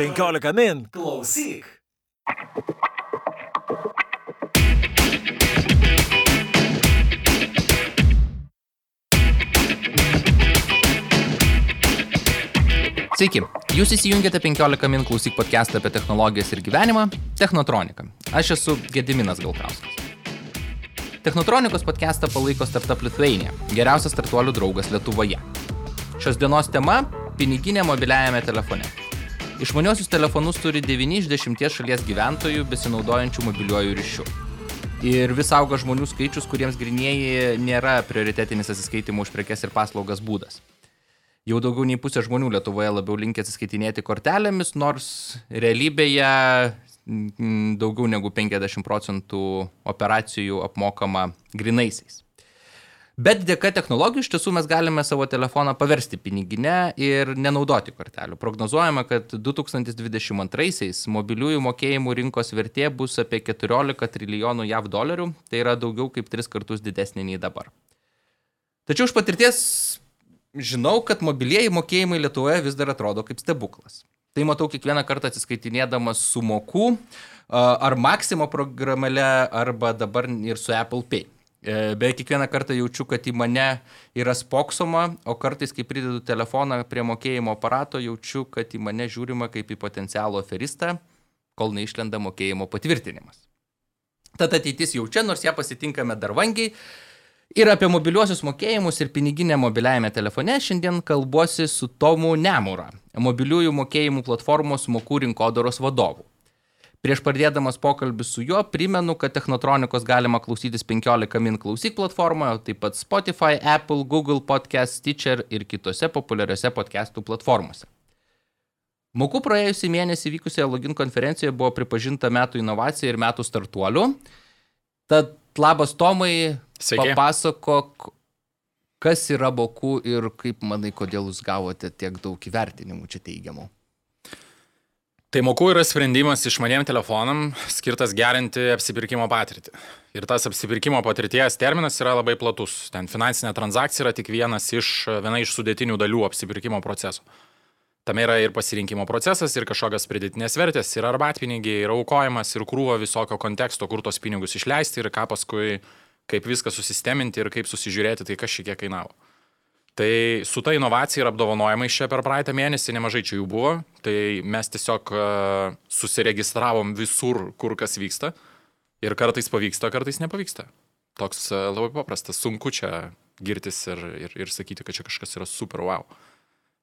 15 min. Klausyk. Sveiki, jūs įsijungėte 15 min klausyk podcastą apie technologijas ir gyvenimą - Technotronika. Aš esu Gediminas Galkauskas. Technotronikos podcastą palaiko Startup Lithuania, geriausias startuolių draugas Lietuvoje. Šios dienos tema - piniginė mobiliajame telefone. Išmaniosius telefonus turi 9 iš 10 šalies gyventojų besinaudojančių mobiliuoju ryšiu. Ir vis auga žmonių skaičius, kuriems grinieji nėra prioritetinis atsiskaitimo už prekes ir paslaugas būdas. Jau daugiau nei pusė žmonių Lietuvoje labiau linkia atsiskaitinėti kortelėmis, nors realybėje mm, daugiau negu 50 procentų operacijų apmokama grinaisiais. Bet dėka technologijų iš tiesų mes galime savo telefoną paversti piniginę ir nenaudoti kortelių. Prognozuojama, kad 2022-aisiais mobiliųjų mokėjimų rinkos vertė bus apie 14 trilijonų JAV dolerių, tai yra daugiau kaip 3 kartus didesnė nei dabar. Tačiau iš patirties žinau, kad mobilieji mokėjimai Lietuvoje vis dar atrodo kaip stebuklas. Tai matau kiekvieną kartą atsiskaitinėdamas su moku ar Maximo programėle, arba dabar ir su Apple Pay. E, beveik kiekvieną kartą jaučiu, kad į mane yra spoksoma, o kartais, kai pridedu telefoną prie mokėjimo aparato, jaučiu, kad į mane žiūrima kaip į potencialų aferistą, kol neišlenda mokėjimo patvirtinimas. Tad ateitis jau čia, nors ją pasitinkame dar vangiai. Ir apie mobiliuosius mokėjimus ir piniginę mobiliajame telefone šiandien kalbuosi su Tomu Nemūra, mobiliųjų mokėjimų platformos mokų rinkodaros vadovu. Prieš pradėdamas pokalbį su juo, primenu, kad Technotronikos galima klausytis 15 min klausyk platformoje, taip pat Spotify, Apple, Google Podcast, Stitcher ir kitose populiariose podcastų platformose. Moku praėjusį mėnesį vykusioje login konferencijoje buvo pripažinta metų inovacija ir metų startuolių. Tad labas Tomai, Sveiki. papasakok, kas yra Moku ir kaip manai, kodėl jūs gavote tiek daug įvertinimų čia teigiamų. Tai mokų yra sprendimas išmaniem telefonam skirtas gerinti apsipirkimo patirtį. Ir tas apsipirkimo patirties terminas yra labai platus. Ten finansinė transakcija yra tik vienas iš, viena iš sudėtinių dalių apsipirkimo proceso. Tame yra ir pasirinkimo procesas, ir kažkokios pridėtinės vertės, ir arbatpinigiai, ir aukojimas, ir krūva visokio konteksto, kur tos pinigus išleisti, ir ką paskui, kaip viską susisteminti, ir kaip susižiūrėti, tai kas šiek tiek kainavo. Tai su ta inovacija ir apdovanojimais čia per praeitą mėnesį nemažai čia jų buvo. Tai mes tiesiog uh, susiregistravom visur, kur kas vyksta. Ir kartais pavyksta, kartais nepavyksta. Toks uh, labai paprastas, sunku čia girtis ir, ir, ir sakyti, kad čia kažkas yra super wow.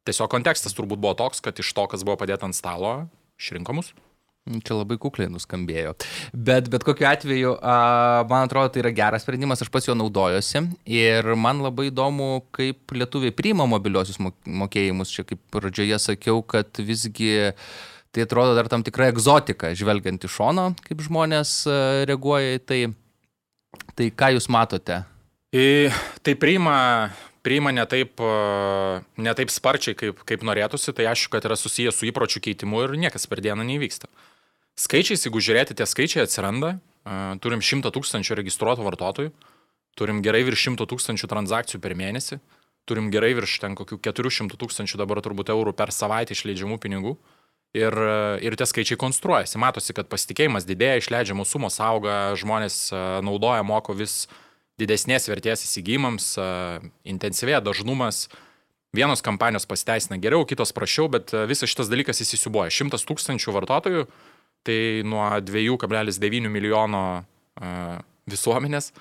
Tiesiog kontekstas turbūt buvo toks, kad iš to, kas buvo padėta ant stalo, išrinko mus. Čia labai kukliai nuskambėjo. Bet bet kokiu atveju, a, man atrodo, tai yra geras sprendimas, aš pas juo naudojuosi. Ir man labai įdomu, kaip lietuviai priima mobiliosius mokėjimus. Čia kaip pradžioje sakiau, kad visgi tai atrodo dar tam tikra egzotika, žvelgiant iš šono, kaip žmonės reaguoja į tai. Tai ką jūs matote? Į, tai priima priima ne taip, ne taip sparčiai, kaip, kaip norėtųsi, tai aišku, kad yra susijęs su įpročių keitimu ir niekas per dieną nevyksta. Skaičiais, jeigu žiūrėti, tie skaičiai atsiranda, turim 100 tūkstančių registruotų vartotojų, turim gerai virš 100 tūkstančių transakcijų per mėnesį, turim gerai virš ten kokių 400 tūkstančių dabar turbūt eurų per savaitę išleidžiamų pinigų. Ir, ir tie skaičiai konstruojasi. Matosi, kad pasitikėjimas didėja, išleidžiamos sumos auga, žmonės naudoja, moko vis didesnės vertės įsigymams, intensyvėja dažnumas. Vienos kampanijos pasiteisina geriau, kitos prašiau, bet visas šitas dalykas įsisiubuoja. 100 tūkstančių vartotojų tai nuo 2,9 milijono uh, visuomenės,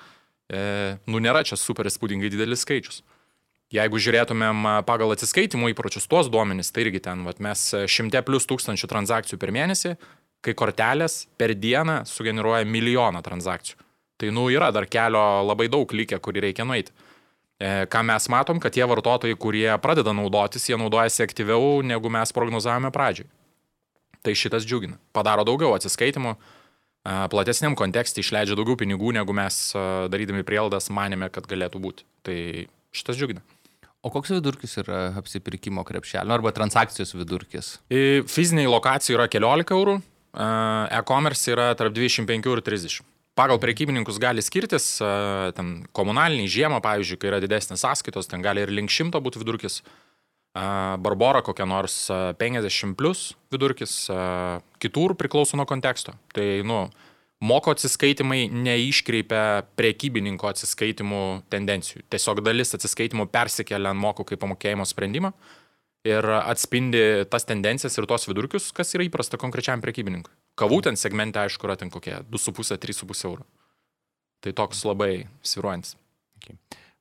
e, nu nėra čia super spūdingai didelis skaičius. Jeigu žiūrėtumėm pagal atsiskaitimų įpročius tuos duomenys, tai irgi ten, vat, mes šimte plus tūkstančių transakcijų per mėnesį, kai kortelės per dieną sugeneruoja milijoną transakcijų. Tai, nu, yra dar kelio labai daug likę, kurį reikia nueiti. E, ką mes matom, kad tie vartotojai, kurie pradeda naudotis, jie naudojasi aktyviau, negu mes prognozavome pradžioj. Tai šitas džiugina. Padaro daugiau atsiskaitimų, platesniam kontekste išleidžia daugiau pinigų, negu mes darydami prielaidas manėme, kad galėtų būti. Tai šitas džiugina. O koks vidurkis yra apsipirkimo krepšelio arba transakcijos vidurkis? Fiziniai lokacijai yra 14 eurų, e-commerce yra tarp 25 ir 30. Pagal prekybininkus gali skirtis, ten komunaliniai žiemą, pavyzdžiui, kai yra didesnės sąskaitos, ten gali ir link šimto būti vidurkis. A, Barbora kokia nors a, 50 plus vidurkis, kitur priklauso nuo konteksto. Tai, nu, moko atsiskaitimai neiškreipia prekybininko atsiskaitimų tendencijų. Tiesiog dalis atsiskaitimų persikelia ant mokų kaip pamokėjimo sprendimą ir atspindi tas tendencijas ir tos vidurkius, kas yra įprasta konkrečiam prekybininkui. Kavų ten segmente, aišku, yra ten kokie 2,5-3,5 eurų. Tai toks labai sviruojantis.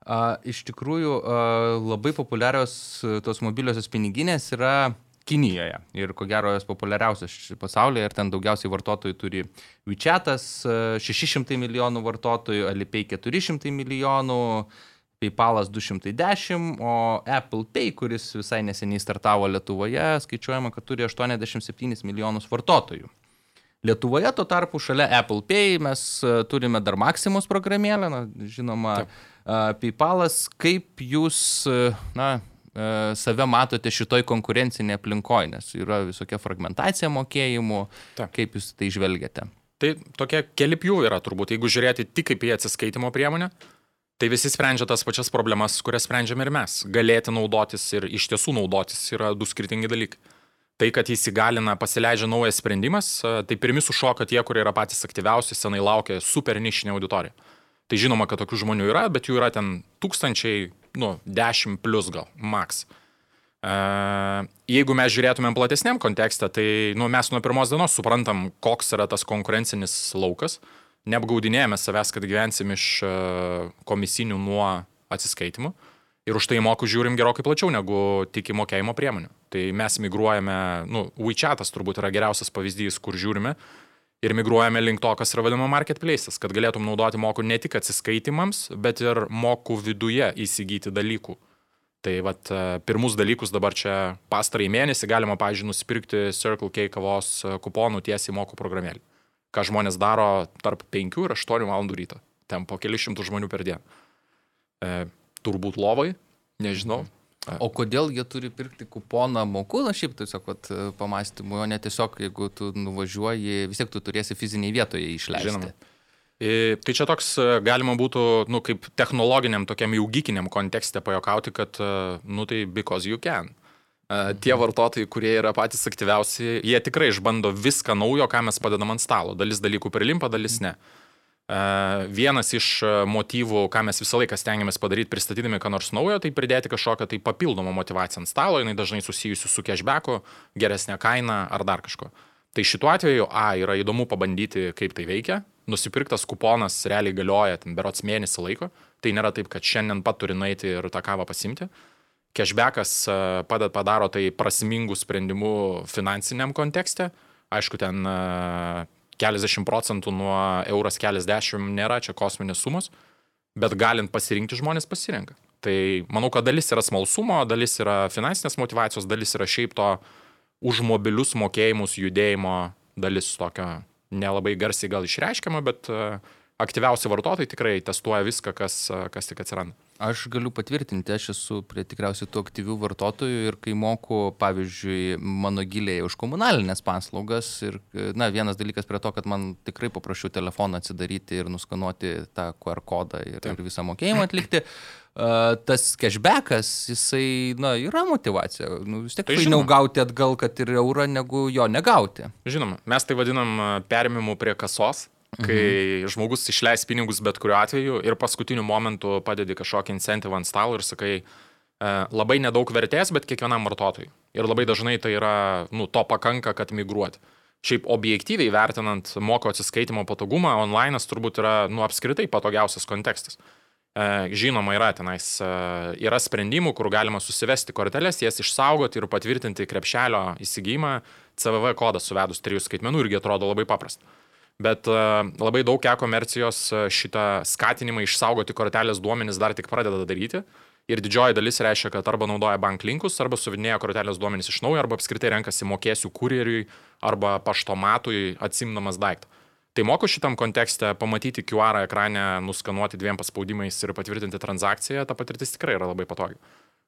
A, iš tikrųjų, a, labai populiarios a, tos mobiliosios piniginės yra Kinijoje. Ir ko gero jos populiariausios pasaulyje ir ten daugiausiai vartotojų turi WeChatas a, 600 milijonų vartotojų, Alipay 400 milijonų, PayPalas 210, o Apple Pay, kuris visai neseniai startavo Lietuvoje, skaičiuojama, kad turi 87 milijonus vartotojų. Lietuvoje tuo tarpu šalia Apple Pay mes e, turime dar Maximus programėlę, na, žinoma, a, PayPalas. Kaip jūs, na, save matote šitoj konkurencinėje aplinkoje, nes yra visokia fragmentacija mokėjimų, Taip. kaip jūs tai žvelgiate? Tai tokie keli pjūviai yra turbūt. Jeigu žiūrėti tik kaip į atsiskaitimo priemonę, tai visi sprendžia tas pačias problemas, kurias sprendžiame ir mes. Galėti naudotis ir iš tiesų naudotis yra du skirtingi dalykai. Tai, kad jis įgalina, pasileidžia naujas sprendimas, tai pirmi sušoka tie, kurie yra patys aktyviausi, senai laukia super nišinė auditorija. Tai žinoma, kad tokių žmonių yra, bet jų yra ten tūkstančiai, nu, dešimt plus gal, maks. E, Jeigu mes žiūrėtumėm platesniam kontekste, tai nu, mes nuo pirmos dienos suprantam, koks yra tas konkurencinis laukas. Neapgaudinėjame savęs, kad gyvensim iš e, komisinių nuo atsiskaitimų. Ir už tai mokų žiūrim gerokai plačiau negu tik į mokėjimo priemonių. Tai mes migruojame, nu, WeChatas turbūt yra geriausias pavyzdys, kur žiūrime. Ir migruojame link to, kas yra vadinama marketplace'as, kad galėtum naudoti mokų ne tik atsiskaitimams, bet ir mokų viduje įsigyti dalykų. Tai vat, e, pirmus dalykus dabar čia pastarąjį mėnesį galima, pavyzdžiui, nusipirkti Circle K kavos e, kuponų tiesiai mokų programėlį. Ką žmonės daro tarp 5 ir 8 valandų ryto. Ten po kelius šimtų žmonių per dieną. E, turbūt lovai, nežinau. O kodėl jie turi pirkti kuponą mokų, na šiaip tiesiog vat, pamastymui, o ne tiesiog, jeigu tu nuvažiuoji, vis tiek tu turėsi fiziniai vietoje išleisti. Žinoma. E, Tai čia toks e, galima būtų, nu, kaip technologiniam, tokiam jau gykiniam kontekste pajokauti, kad, e, nu, tai because you can. Tie vartotojai, kurie yra patys aktyviausi, jie tikrai išbando viską naujo, ką mes padedam ant stalo. Dalis dalykų prilimpa, dalis ne. E, Vienas iš motyvų, ką mes visą laiką stengiamės padaryti, pristatydami ką nors naujo, tai pridėti kažkokią tai papildomą motivaciją ant stalo, jinai dažnai susijusi su cashbacku, geresnė kaina ar dar kažko. Tai šituo atveju, A, yra įdomu pabandyti, kaip tai veikia. Nusipirktas kuponas realiai galioja ten berots mėnesį laiko. Tai nėra taip, kad šiandien pat turi nueiti ir tą kavą pasimti. Cashbackas padaro tai prasmingų sprendimų finansiniam kontekste. Aišku, ten keliasdešimt procentų nuo euras keliasdešimt nėra čia kosminės sumos, bet galint pasirinkti žmonės pasirenka. Tai manau, kad dalis yra smalsumo, dalis yra finansinės motivacijos, dalis yra šiaip to už mobilius mokėjimus judėjimo dalis tokio nelabai garsiai gal išreiškiama, bet e, aktyviausi vartotojai tikrai testuoja viską, kas, e, kas tik atsiranda. Aš galiu patvirtinti, aš esu prie tikriausiai tų aktyvių vartotojų ir kai moku, pavyzdžiui, mano giliai už komunalinės paslaugas ir, na, vienas dalykas prie to, kad man tikrai paprašiau telefoną atsidaryti ir nuskanuoti tą QR kodą ir, Taip. ir visą mokėjimą atlikti. Uh, tas cashbackas, jisai, na, yra motivacija. Nu, vis tiek Tai fainiau gauti atgal, kad ir eurą, negu jo negauti. Žinoma, mes tai vadinam perimimu prie kasos, kai mhm. žmogus išleis pinigus bet kuriuo atveju ir paskutiniu momentu padedi kažkokį incentivą ant stalo ir sakai, e, labai nedaug vertės, bet kiekvienam vartotojui. Ir labai dažnai tai yra, nu, to pakanka, kad migruoti. Šiaip objektyviai vertinant moko atsiskaitimo patogumą, online'as turbūt yra, nu, apskritai patogiausias kontekstas. E, Žinoma, yra tenais, e, yra sprendimų, kur galima susivesti korteles, jas išsaugoti ir patvirtinti krepšelio įsigijimą, CVV kodą suvedus trijų skaitmenų irgi atrodo labai paprasta. Bet e, labai daug e-komercijos e, šitą skatinimą išsaugoti kortelės duomenys dar tik pradeda daryti. Ir didžioji dalis reiškia, kad arba naudoja banklinkus, arba suvedinėja kortelės duomenys iš naujo, arba apskritai renkasi mokėsiu kurjeriui arba paštomatui atsimdamas daiktą. Tai moku šitam kontekste pamatyti QR ekrane, nuskanuoti dviem paspaudimais ir patvirtinti transakciją, ta patirtis tikrai yra labai patogi.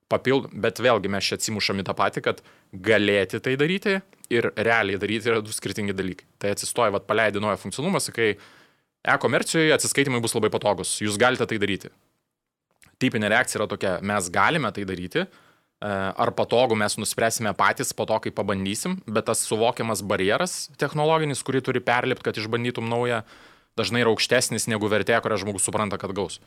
Papild, bet vėlgi mes čia atsimušame tą patį, kad galėti tai daryti ir realiai daryti yra du skirtingi dalykai. Tai atsistoja, vad paleidai naują funkcionalumą, sakai, e-komercijoje atsiskaitimai bus labai patogus, jūs galite tai daryti. Tipinė reakcija yra tokia, mes galime tai daryti, ar patogu mes nuspręsime patys po to, kai pabandysim, bet tas suvokiamas barjeras technologinis, kurį turi perlipti, kad išbandytum naują, dažnai yra aukštesnis negu vertė, kurią žmogus supranta, kad gaus.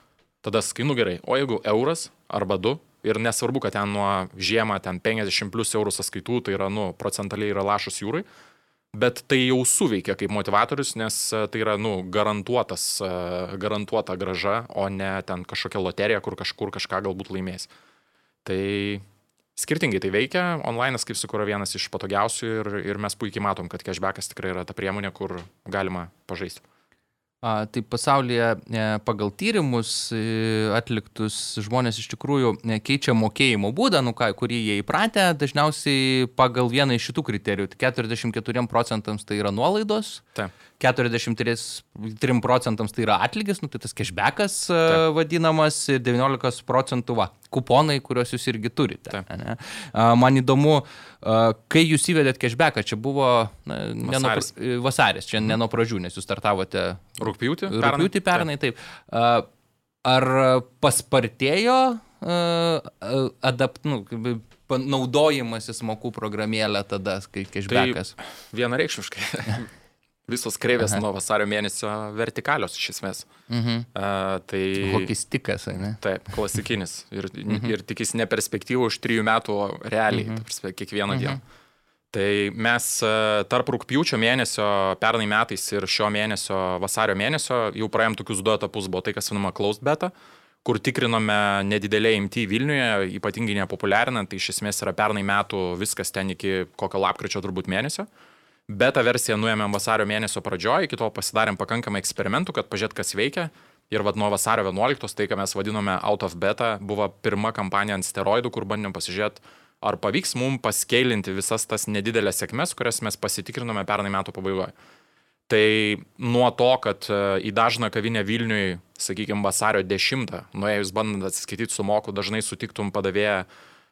Tada skainu gerai, o jeigu euras arba du, ir nesvarbu, kad ten nuo žiemą ten 50 plus eurų sąskaitų, tai yra, nu, procentaliai yra lašas jūrai, bet tai jau suveikia kaip motivatorius, nes e, tai yra, nu, garantuotas, e, garantuota graža, o ne ten kažkokia loterija, kur kažkur kažką galbūt laimės. Tai skirtingai tai veikia, online'as, kaip yra vienas iš patogiausių ir, ir mes puikiai matom, kad cashbackas tikrai yra ta priemonė, kur galima pažaisti. Tai pasaulyje e, pagal tyrimus e, atliktus žmonės iš tikrųjų e, keičia mokėjimo būdą, nu ką, kurį jie įpratę, dažniausiai pagal vieną iš šitų kriterijų. 44 procentams tai yra nuolaidos, Taip. 43 procentams tai yra atlygis, nu, tai tas cashbackas Taip. vadinamas, 19 procentų va, kuponai, kuriuos jūs irgi turite. Ne? Man įdomu, kai jūs įvedėt cashbacką, čia buvo na, vasaris. Nuo, vasaris, čia ne nuo pradžių, nes jūs startavote rūpjūtį. Rūpjūtį pernai, taip. taip. Ar paspartėjo adapt, nu, naudojimasis mokų programėlė tada, kai cashbackas? Tai vienareikšmiškai. visos kreivės Aha. nuo vasario mėnesio vertikalios iš esmės. Mhm. Uh, tai... Hokistikas, ne? Taip, klasikinis. Ir, mhm. ir tikis ne perspektyvų už trijų metų realiai, mhm. prasme, kiekvieną mhm. dieną. Tai mes tarp rūpjūčio mėnesio pernai metais ir šio mėnesio vasario mėnesio jau praėjom tokius du etapus, buvo tai, kas vadinama closed beta, kur tikrinome nedidelė imti Vilniuje, ypatingai nepopuliarinant, tai iš esmės yra pernai metų viskas ten iki kokio lapkričio turbūt mėnesio. Mhm Beta versiją nuėmėm vasario mėnesio pradžioje, iki to pasidarėm pakankamai eksperimentų, kad pažiūrėt, kas veikia. Ir vad nuo vasario 11, tai ką mes vadinome out of beta, buvo pirma kampanija ant steroidų, kur bandėm pasižiūrėti, ar pavyks mums paskeilinti visas tas nedidelės sėkmes, kurias mes pasitikrinome pernai metų pabaigoje. Tai nuo to, kad e, į dažną kavinę Vilniui, sakykime, vasario 10, nuėjus bandant atsiskaityti su moku, dažnai sutiktum padavėją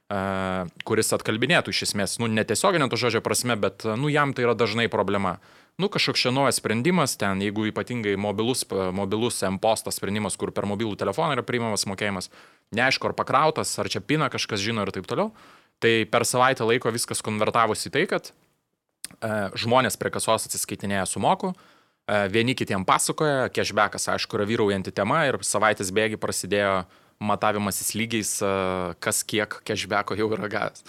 kuris atkalbinėtų iš esmės, nu, netiesioginė to žodžio prasme, bet, nu, jam tai yra dažnai problema. Nu, kažkoks čia naujas sprendimas, ten, jeigu ypatingai mobilus, mobilus M-postas sprendimas, kur per mobilų telefoną yra priimamas mokėjimas, neaišku, ar pakrautas, ar čia pina kažkas žino ir taip toliau, tai per savaitę laiko viskas konvertavosi į tai, kad e, žmonės prie kasos atsiskaitinėja su moku, e, vieni kitiem pasakoja, cashbackas, aišku, yra vyraujanti tema ir savaitės bėgi prasidėjo matavimasis lygiais, kas kiek cashbacko jau yra gavęs.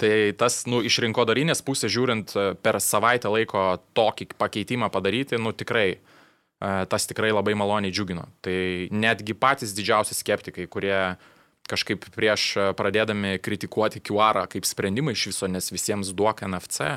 Tai tas, nu, iš rinkodarinės pusės žiūrint, per savaitę laiko tokį pakeitimą padaryti, nu, tikrai, tas tikrai labai maloniai džiugino. Tai netgi patys didžiausi skeptikai, kurie kažkaip prieš pradėdami kritikuoti QR kaip sprendimą iš viso, nes visiems duok NFC,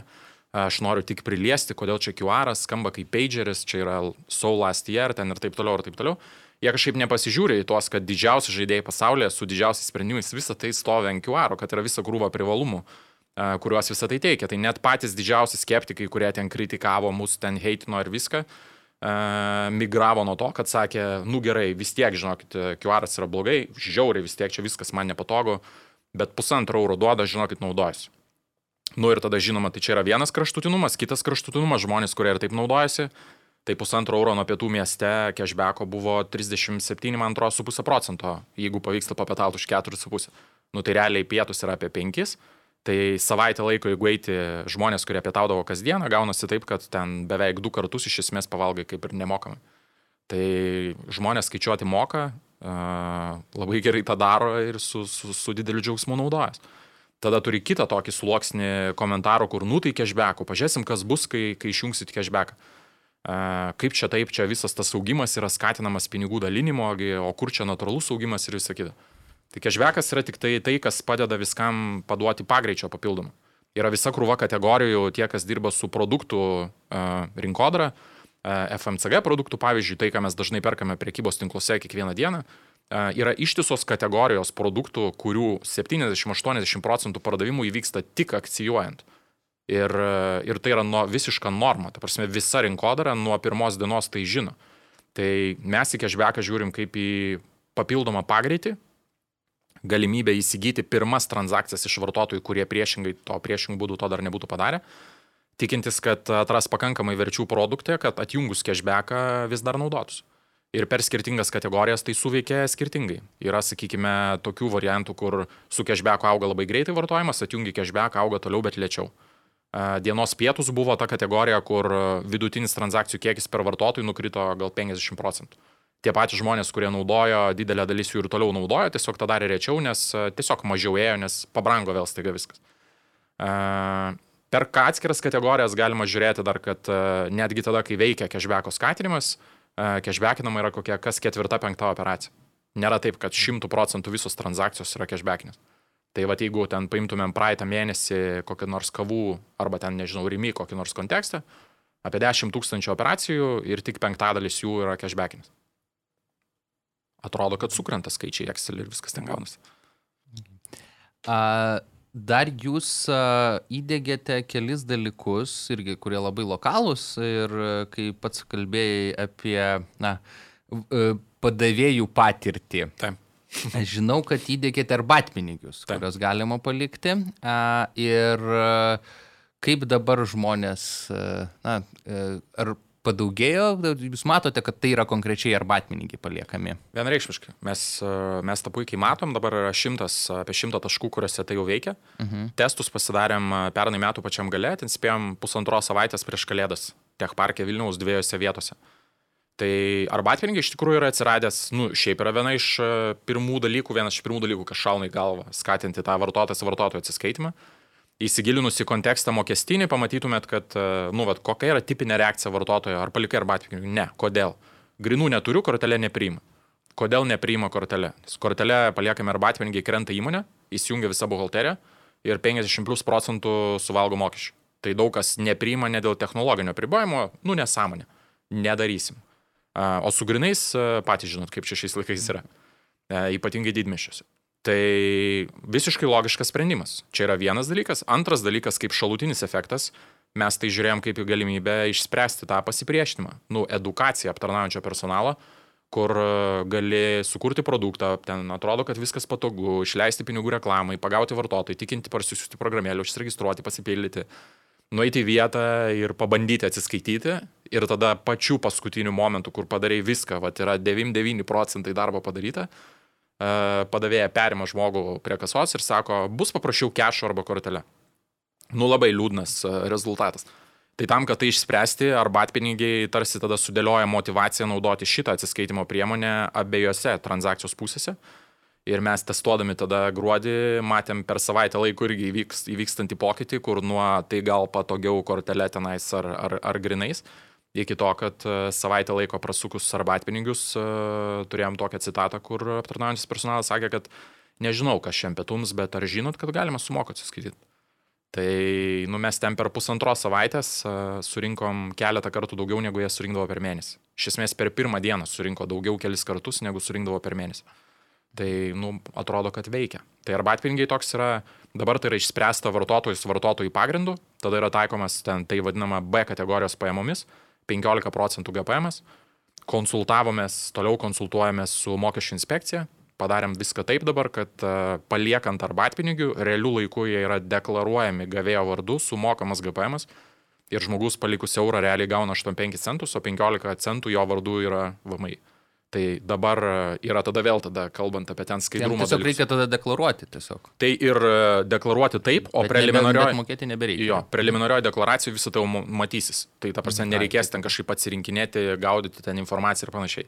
aš noriu tik priliesti, kodėl čia QR skamba kaip pageris, čia yra so last year, ten ir taip toliau, ir taip toliau jie kažkaip nepasižiūri į tuos, kad didžiausi žaidėjai pasaulyje su didžiausiais sprendimais visą tai stovi ant QR, kad yra visa krūva privalumų kuriuos visą tai teikia. Tai net patys didžiausi skeptikai, kurie ten kritikavo mus, ten heitino ir viską, migravo nuo to, kad sakė, nu gerai, vis tiek, žinokit, QR yra blogai, žiauriai vis tiek čia viskas man nepatogu, bet pusantro euro duoda, žinokit, naudojasi. Nu ir tada, žinoma, tai čia yra vienas kraštutinumas, kitas kraštutinumas, žmonės, kurie ir taip naudojasi, tai pusantro euro nuo pietų mieste cashbacko buvo 37, man atrodo, su pusę procento, jeigu pavyksta papietauti už 4,5. Nu tai realiai pietus yra apie 5. Tai savaitę laiko, jeigu eiti žmonės, kurie pietaudavo kasdieną, gaunasi taip, kad ten beveik du kartus iš esmės pavalgai kaip ir nemokamai. Tai žmonės skaičiuoti moka, labai gerai tą daro ir su, su, su dideliu džiaugsmu naudojas. Tada turi kitą tokį sluoksnį komentarų, kur nutai cashbackų, pažiūrėsim, kas bus, kai, kai išjungsit cashbacką kaip čia taip, čia visas tas augimas yra skatinamas pinigų dalinimo, o kur čia natūralus augimas ir visa kita. Tai cashbackas yra tik tai tai, kas padeda viskam paduoti pagreičio papildomą. Yra visa krūva kategorijų, tie, kas dirba su produktų rinkodara, FMCG produktų, pavyzdžiui, tai, ką mes dažnai perkame priekybos tinkluose kiekvieną dieną, yra ištisos kategorijos produktų, kurių 70-80 procentų pardavimų įvyksta tik akcijuojant. Ir, ir tai yra nuo, visiška norma. Ta prasme, visa rinkodara nuo pirmos dienos tai žino. Tai mes į cashbacką žiūrim kaip į papildomą pagreitį, galimybę įsigyti pirmas transakcijas iš vartotojų, kurie priešingai to priešingų būdų to dar nebūtų padarę, tikintis, kad atras pakankamai verčių produktė, kad atjungus cashbacką vis dar naudotųsi. Ir per skirtingas kategorijas tai suveikia skirtingai. Yra, sakykime, tokių variantų, kur su cashbacku auga labai greitai vartojimas, atjungi cashback, auga toliau, bet lėčiau. E, dienos pietus buvo ta kategorija, kur vidutinis transakcijų kiekis per vartotojų nukrito gal 50 procentų. Tie patys žmonės, kurie naudojo, didelė dalis jų ir toliau naudojo, tiesiog tą darė rečiau, nes tiesiog mažiau ėjo, nes pabrango vėl staiga viskas. Per atskiras kategorijas galima žiūrėti dar, kad netgi tada, kai veikia cashbacko skatinimas, cashbackinama yra kokia kas ketvirta, penkta operacija. Nėra taip, kad šimtų procentų visos transakcijos yra cashbackinės. Tai va, jeigu ten paimtumėm praeitą mėnesį kokį nors kavų arba ten, nežinau, rimi kokį nors kontekstą, apie 10 tūkstančių operacijų ir tik penktadalis jų yra cashbackinis. Atrodo, kad sukrenta skaičiai Excel ir viskas ten gaunasi. A, dar jūs a, įdėgėte kelis dalykus, irgi, kurie labai lokalūs ir kai pats kalbėjai apie na, padavėjų patirtį. Taip. Aš žinau, kad įdėkėte arbatpinigius, Taip. kuriuos galima palikti. A, ir kaip dabar žmonės, na, ar padaugėjo, jūs matote, kad tai yra konkrečiai arbatpinigiai paliekami. Vienareikšmiškai. Mes, mes tą puikiai matom, dabar yra šimtas, apie šimtą taškų, kuriuose tai jau veikia. Uh mhm. -huh. Testus pasidarėm pernai metų pačiam gale, ten spėjom pusantros savaitės prieš kalėdas, Tech parke Vilniaus dviejose vietose. Tai arbatpinigiai iš tikrųjų yra atsiradęs, nu, šiaip yra viena iš pirmų dalykų, vienas iš pirmų dalykų, kas šauna į galvą, skatinti tą vartotojas vartotojų atsiskaitimą. Įsigilinus į kontekstą mokestinį, pamatytumėt, kad, e, nu, vat, kokia yra tipinė reakcija vartotojo, ar palikai arbatpinigių. Ne, kodėl? Grinų neturiu, kortelė nepriima. Kodėl nepriima kortelė? Kortelė paliekame arbatpinigiai, krenta įmonė, įsijungia visa buhalterija ir 50 plus procentų suvalgo mokesčių. Tai daug kas nepriima ne dėl technologinio pribojimo, nu nesąmonė. Nedarysim. O su grinais patys žinot, kaip čia šiais laikais yra. E, ypatingai didmešiuose. Tai visiškai logiškas sprendimas. Čia yra vienas dalykas. Antras dalykas, kaip šalutinis efektas, mes tai žiūrėjom kaip į galimybę išspręsti tą pasipriešinimą. Nu, edukaciją aptarnaujančio personalo, kur e, gali sukurti produktą, ten atrodo, kad viskas patogu, išleisti pinigų reklamai, pagauti vartotojai, tikinti parsisiųsti programėlę, užsiregistruoti, pasipildyti, nueiti į vietą ir pabandyti atsiskaityti. Ir tada pačiu paskutiniu momentu, kur padarai viską, va, yra 99 procentai darbo padaryta, E, padavėja perima žmogų prie kasos ir sako, bus paprašiau kešo arba kortelę. Nu labai liūdnas e, rezultatas. Tai tam, kad tai išspręsti, arbatpinigiai tarsi tada sudėlioja motivaciją naudoti šitą atsiskaitimo priemonę abiejose transakcijos pusėse. Ir mes testuodami tada gruodį matėm per savaitę laiko irgi įvyks, įvykstantį pokytį, kur nuo tai gal patogiau kortelė tenais ar, ar, ar grinais, iki to, kad e, savaitę laiko prasukus arbatpinigius e, turėjom tokią citatą, kur aptarnaujantis personalas sakė, kad nežinau, kas šiandien pietums, bet ar žinot, kad galima sumoką atsiskaityti. Tai nu, mes ten per pusantros savaitės uh, surinkom keletą kartų daugiau, negu jie surinkdavo per mėnesį. Iš esmės per pirmą dieną surinko daugiau kelis kartus, negu surinkdavo per mėnesį. Tai, nu, atrodo, kad veikia. Tai arbatpinigiai toks yra, dabar tai yra išspręsta vartotojus vartotojų pagrindų, tada yra taikomas ten tai vadinama B kategorijos pajamomis, 15 procentų GPM, konsultavomės, toliau konsultuojamės su mokesčių inspekcija, padarėm viską taip dabar, kad e, paliekant arbatpinigių, realių laikų jie yra deklaruojami gavėjo vardu, sumokamas GPM ir žmogus palikus eurą realiai gauna 85 centus, o 15 centų jo vardu yra VMI. Tai dabar e, yra tada vėl tada, kalbant apie ten skaidrumą. Tiesiog reikia tada deklaruoti tiesiog. Tai ir e, deklaruoti taip, o preliminarioje... mokėti nebereikia. Jo, preliminarioje deklaracijoje visą tai jau matysis. Tai ta prasme nereikės ten kažkaip atsirinkinėti, gaudyti ten informaciją ir panašiai.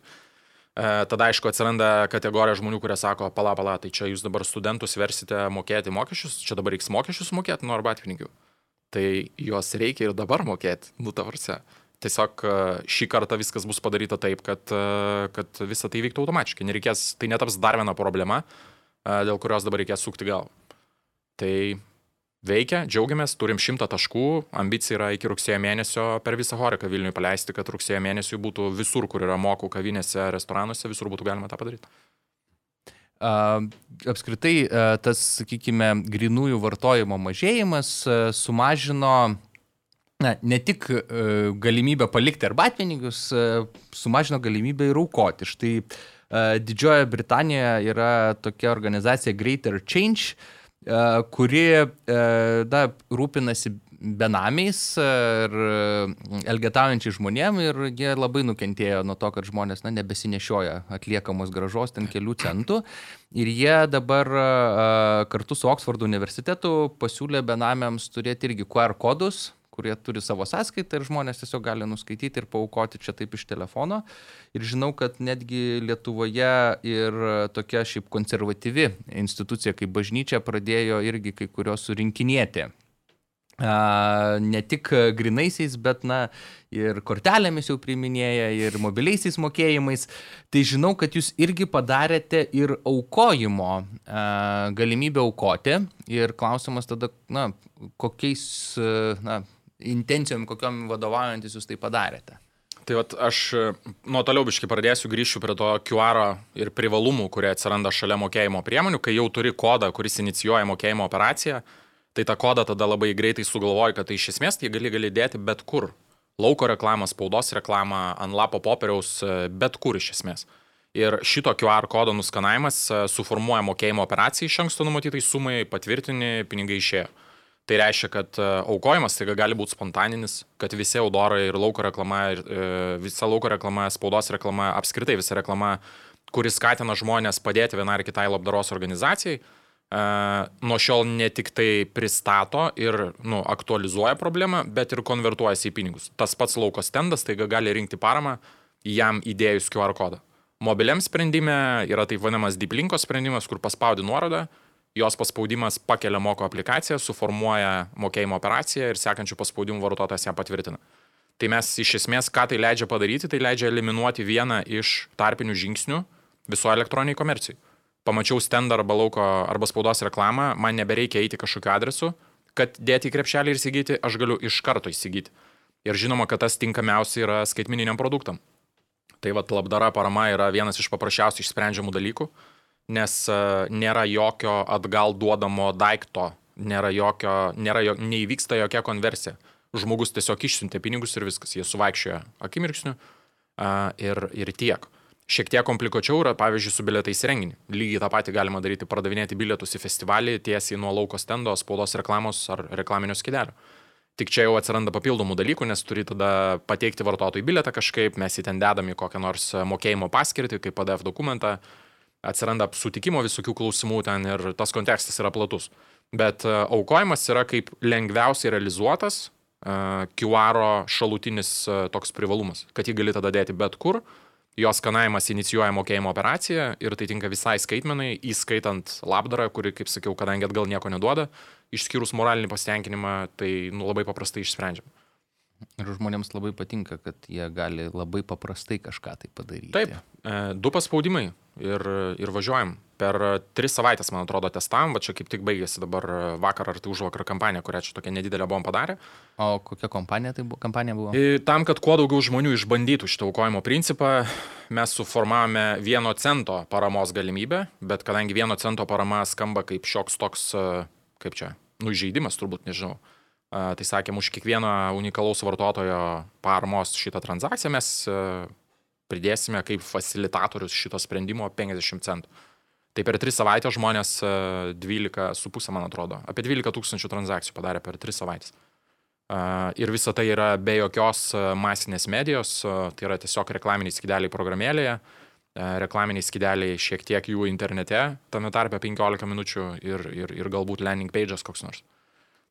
E, tada, aišku, atsiranda kategorija žmonių, kurie sako, pala, pala, tai čia jūs dabar studentus versite mokėti mokesčius, čia dabar reiks mokesčius mokėti nuo arbatpinigių. Tai juos reikia ir dabar mokėti, nu tavarse. Tiesiog e, šį kartą viskas bus padaryta taip, kad, e, kad visa tai vyktų automatiškai. Nereikės, tai netaps dar viena problema, e, dėl kurios dabar reikės sukti galvą. Tai veikia, džiaugiamės, turim šimtą taškų, ambicija yra iki rugsėjo mėnesio per visą Horiką Vilniui paleisti, kad rugsėjo mėnesį būtų visur, kur yra mokų kavinėse, restoranuose, visur būtų galima tą padaryti. Apskritai, tas, sakykime, grinųjų vartojimo mažėjimas sumažino na, ne tik uh, galimybę palikti arbatpinigius, uh, sumažino galimybę ir aukoti. Štai uh, Didžiojoje Britanijoje yra tokia organizacija Greater Change, uh, kuri uh, da, rūpinasi benamiais ir elgetaujančiai žmonėm ir jie labai nukentėjo nuo to, kad žmonės na, nebesinešioja atliekamos gražos ten kelių centų. Ir jie dabar kartu su Oksfordo universitetu pasiūlė benamiams turėti irgi QR kodus, kurie turi savo sąskaitą ir žmonės tiesiog gali nuskaityti ir paukoti čia taip iš telefono. Ir žinau, kad netgi Lietuvoje ir tokia šiaip konservatyvi institucija kaip bažnyčia pradėjo irgi kai kurios surinkinėti ne tik grinaisiais, bet na ir kortelėmis jau priminėja, ir mobiliaisiais mokėjimais. Tai žinau, kad jūs irgi padarėte ir aukojimo galimybę aukoti. Ir klausimas tada, na, kokiais na, intencijom, kokiam vadovaujantis jūs tai padarėte. Tai vat, aš nuo toliau biškai pradėsiu, grįšiu prie to QR ir privalumų, kurie atsiranda šalia mokėjimo priemonių, kai jau turi kodą, kuris inicijuoja mokėjimo operaciją tai tą kodą tada labai greitai sugalvoji, kad tai iš esmės tai gali gali dėti bet kur. Lauko reklamą, spaudos reklamą, ant lapo popieriaus, e, bet kur iš esmės. Ir šito QR kodo nuskanavimas e, suformuoja mokėjimo operaciją iš anksto numatytai sumai, patvirtini, pinigai išėjo. Tai reiškia, kad e, aukojimas tai gali būti spontaninis, kad visi audorai ir lauko reklama, ir, visa lauko reklama, spaudos reklama, apskritai visa reklama, kuris skatina žmonės padėti vienai ar kitai labdaros organizacijai, nuo šiol ne tik tai pristato ir nu, aktualizuoja problemą, bet ir konvertuojasi į pinigus. Tas pats lauko stendas taiga gali rinkti paramą jam įdėjus QR kodą. Mobiliam sprendime yra taip vadinamas deep linko sprendimas, kur paspaudi nuorodą, jos paspaudimas pakelia moko aplikaciją, suformuoja mokėjimo operaciją ir sekančių paspaudimų vartotojas ją patvirtina. Tai mes iš esmės, ką tai leidžia padaryti, tai leidžia eliminuoti vieną iš tarpinių žingsnių visoje elektroniniai komercijai pamačiau stendą arba lauko arba spaudos reklamą, man nebereikia eiti kažkokiu adresu, kad dėti į krepšelį ir įsigyti, aš galiu iš karto įsigyti. Ir žinoma, kad tas tinkamiausia yra skaitmininiam produktam. Tai vad labdara parama yra vienas iš paprasčiausių išsprendžiamų dalykų, nes uh, nėra jokio atgal duodamo daikto, nėra jokio, nėra jo, neįvyksta jokia konversija. Žmogus tiesiog išsiuntė pinigus ir viskas, jie suvaikščioja akimirksniu uh, ir, ir tiek. Šiek tiek komplikuočiau yra, pavyzdžiui, su bilietais renginį. Lygiai tą patį galima daryti, pardavinėti bilietus į festivalį tiesiai nuo lauko stendo, spaudos reklamos ar reklaminio skidelio. Tik čia jau atsiranda papildomų dalykų, nes turi tada pateikti vartotojui bilietą kažkaip, mes jį ten dedam į kokią nors mokėjimo paskirtį, kaip PDF dokumentą, atsiranda sutikimo visokių klausimų ten ir tas kontekstas yra platus. Bet e, aukojimas yra kaip lengviausiai realizuotas uh, QR šalutinis uh, toks privalumas, kad jį gali tada dėti bet kur, jos skanavimas inicijuoja mokėjimo operaciją ir tai tinka visai skaitmenai, įskaitant labdarą, kuri, kaip sakiau, kadangi atgal nieko neduoda, išskyrus moralinį pasitenkinimą, tai nu, labai paprastai išsprendžiama. Ir žmonėms labai patinka, kad jie gali labai paprastai kažką tai padaryti. Taip, e, du paspaudimai ir, ir važiuojam. Per tris savaitės, man atrodo, testavom, va čia kaip tik baigėsi dabar vakar ar tai už vakar kampanija, kurią čia tokia nedidelė buvom padarę. O kokia kompanija tai buvo? Kampanija buvo? Ir tam, kad kuo daugiau žmonių išbandytų šitą aukojimo principą, mes suformavome vieno cento paramos galimybę, bet kadangi vieno cento parama skamba kaip šioks toks, kaip čia, nužeidimas turbūt, nežinau Tai sakėm, už kiekvieno unikalaus vartotojo paramos šitą transakciją mes pridėsime kaip facilitatorius šito sprendimo 50 centų. Tai per 3 savaitės žmonės 12,5, man atrodo, apie 12 tūkstančių transakcijų padarė per 3 savaitės. Ir visa tai yra be jokios masinės medijos, tai yra tiesiog reklaminiai skideliai programėlėje, reklaminiai skideliai šiek tiek jų internete, tame tarpe 15 minučių ir, ir, ir galbūt landing page'as koks nors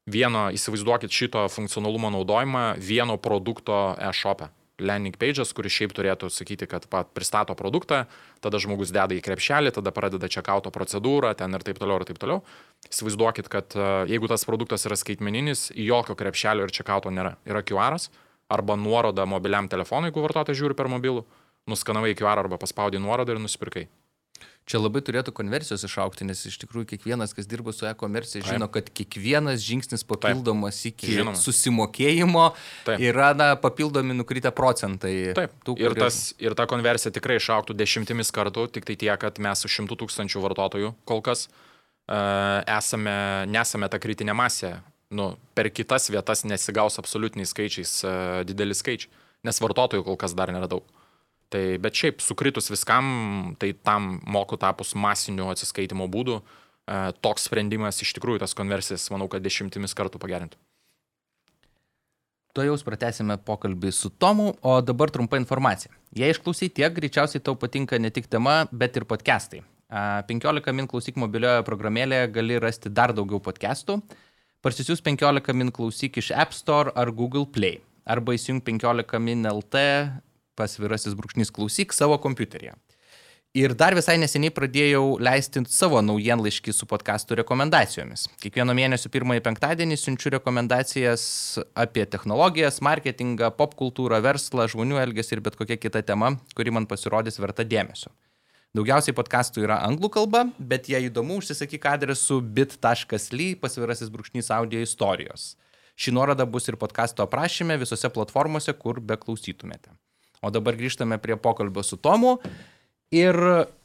vieno, įsivaizduokit šito funkcionalumo naudojimą vieno produkto e-shop'e. Landing page'as, kuris šiaip turėtų sakyti, kad pat pristato produktą, tada žmogus deda į krepšelį, tada pradeda čekauto procedūrą, ten ir taip toliau, ir taip toliau. Įsivaizduokit, kad e, jeigu tas produktas yra skaitmeninis, jokio krepšelio ir čekauto nėra. Yra QR arba nuoroda mobiliam telefonui, jeigu vartotojas žiūri per mobilų, nuskanavai QR arba paspaudai nuorodą ir nusipirkai. Čia labai turėtų konversijos išaukti, nes iš tikrųjų kiekvienas, kas dirba su e-komercija, žino, kad kiekvienas žingsnis papildomas Taip. iki Žinoma. susimokėjimo Taip. yra na, papildomi nukritę procentai. Taip. Tų, ir, tas, ir ta konversija tikrai išauktų dešimtimis kartų, tik tai tiek, kad mes su šimtų tūkstančių vartotojų kol kas uh, esame, nesame ta kritinė masė. Nu, per kitas vietas nesigaus absoliutiniais skaičiais uh, dideli skaičiai, nes vartotojų kol kas dar nėra daug. Tai bet šiaip sukritus viskam, tai tam moku tapus masiniu atsiskaitimo būdu, e, toks sprendimas iš tikrųjų tas konversijas, manau, kad dešimtimis kartų pagerintų. To jau pratęsime pokalbį su Tomu, o dabar trumpa informacija. Jei išklausai tiek, greičiausiai tau patinka ne tik tema, bet ir podcastai. 15 min klausyk mobilioje programėlėje gali rasti dar daugiau podcastų. Parsisius 15 min klausyk iš App Store ar Google Play. Arba įsijung 15 min LT pasvirasis brūkšnys klausyk savo kompiuteryje. Ir dar visai neseniai pradėjau leisti savo naujienlaiškį su podkastų rekomendacijomis. Kiekvieno mėnesio pirmąjį penktadienį siunčiu rekomendacijas apie technologijas, marketingą, popkultūrą, verslą, žmonių elgesį ir bet kokia kita tema, kuri man pasirodys verta dėmesio. Daugiausiai podkastų yra anglų kalba, bet jei įdomu, užsisakyk adresu bit.ly pasvirasis brūkšnys audio istorijos. Ši nuoroda bus ir podkasto aprašyme visose platformose, kur beklausytumėte. O dabar grįžtame prie pokalbio su Tomu. Ir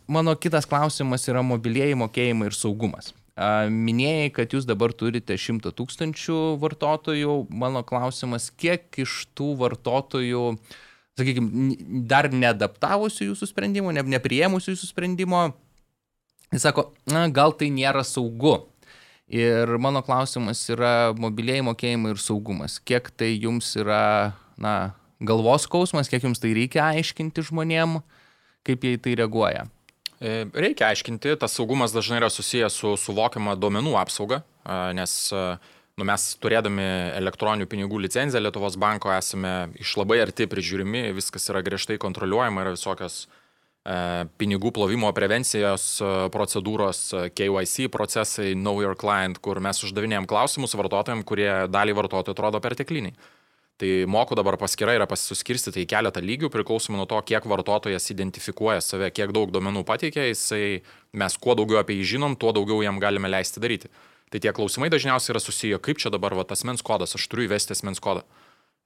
mano kitas klausimas yra mobilieji mokėjimai ir saugumas. Minėjai, kad jūs dabar turite 100 tūkstančių vartotojų. Mano klausimas, kiek iš tų vartotojų, sakykime, dar neadaptavusių jūsų sprendimo, ne, neprieimusių jūsų sprendimo, jis sako, na, gal tai nėra saugu. Ir mano klausimas yra mobilieji mokėjimai ir saugumas. Kiek tai jums yra, na, galvos skausmas, kiek jums tai reikia aiškinti žmonėms kaip jie į tai reaguoja? E, reikia aiškinti, tas saugumas dažnai yra susijęs su suvokiama duomenų apsauga, nes nu, mes turėdami elektroninių pinigų licenciją Lietuvos banko esame iš labai arti prižiūrimi, viskas yra griežtai kontroliuojama, yra visokios pinigų plovimo prevencijos procedūros, KYC procesai, Know Your Client, kur mes uždavinėjom klausimus vartotojams, kurie dalį vartotojų atrodo pertekliniai. Tai mokų dabar paskira yra suskirstyti į keletą lygių, priklausomai nuo to, kiek vartotojas identifikuoja save, kiek daug duomenų pateikia, jisai, mes kuo daugiau apie jį žinom, tuo daugiau jam galime leisti daryti. Tai tie klausimai dažniausiai yra susiję, kaip čia dabar va, asmens kodas, aš turiu įvesti asmens kodą.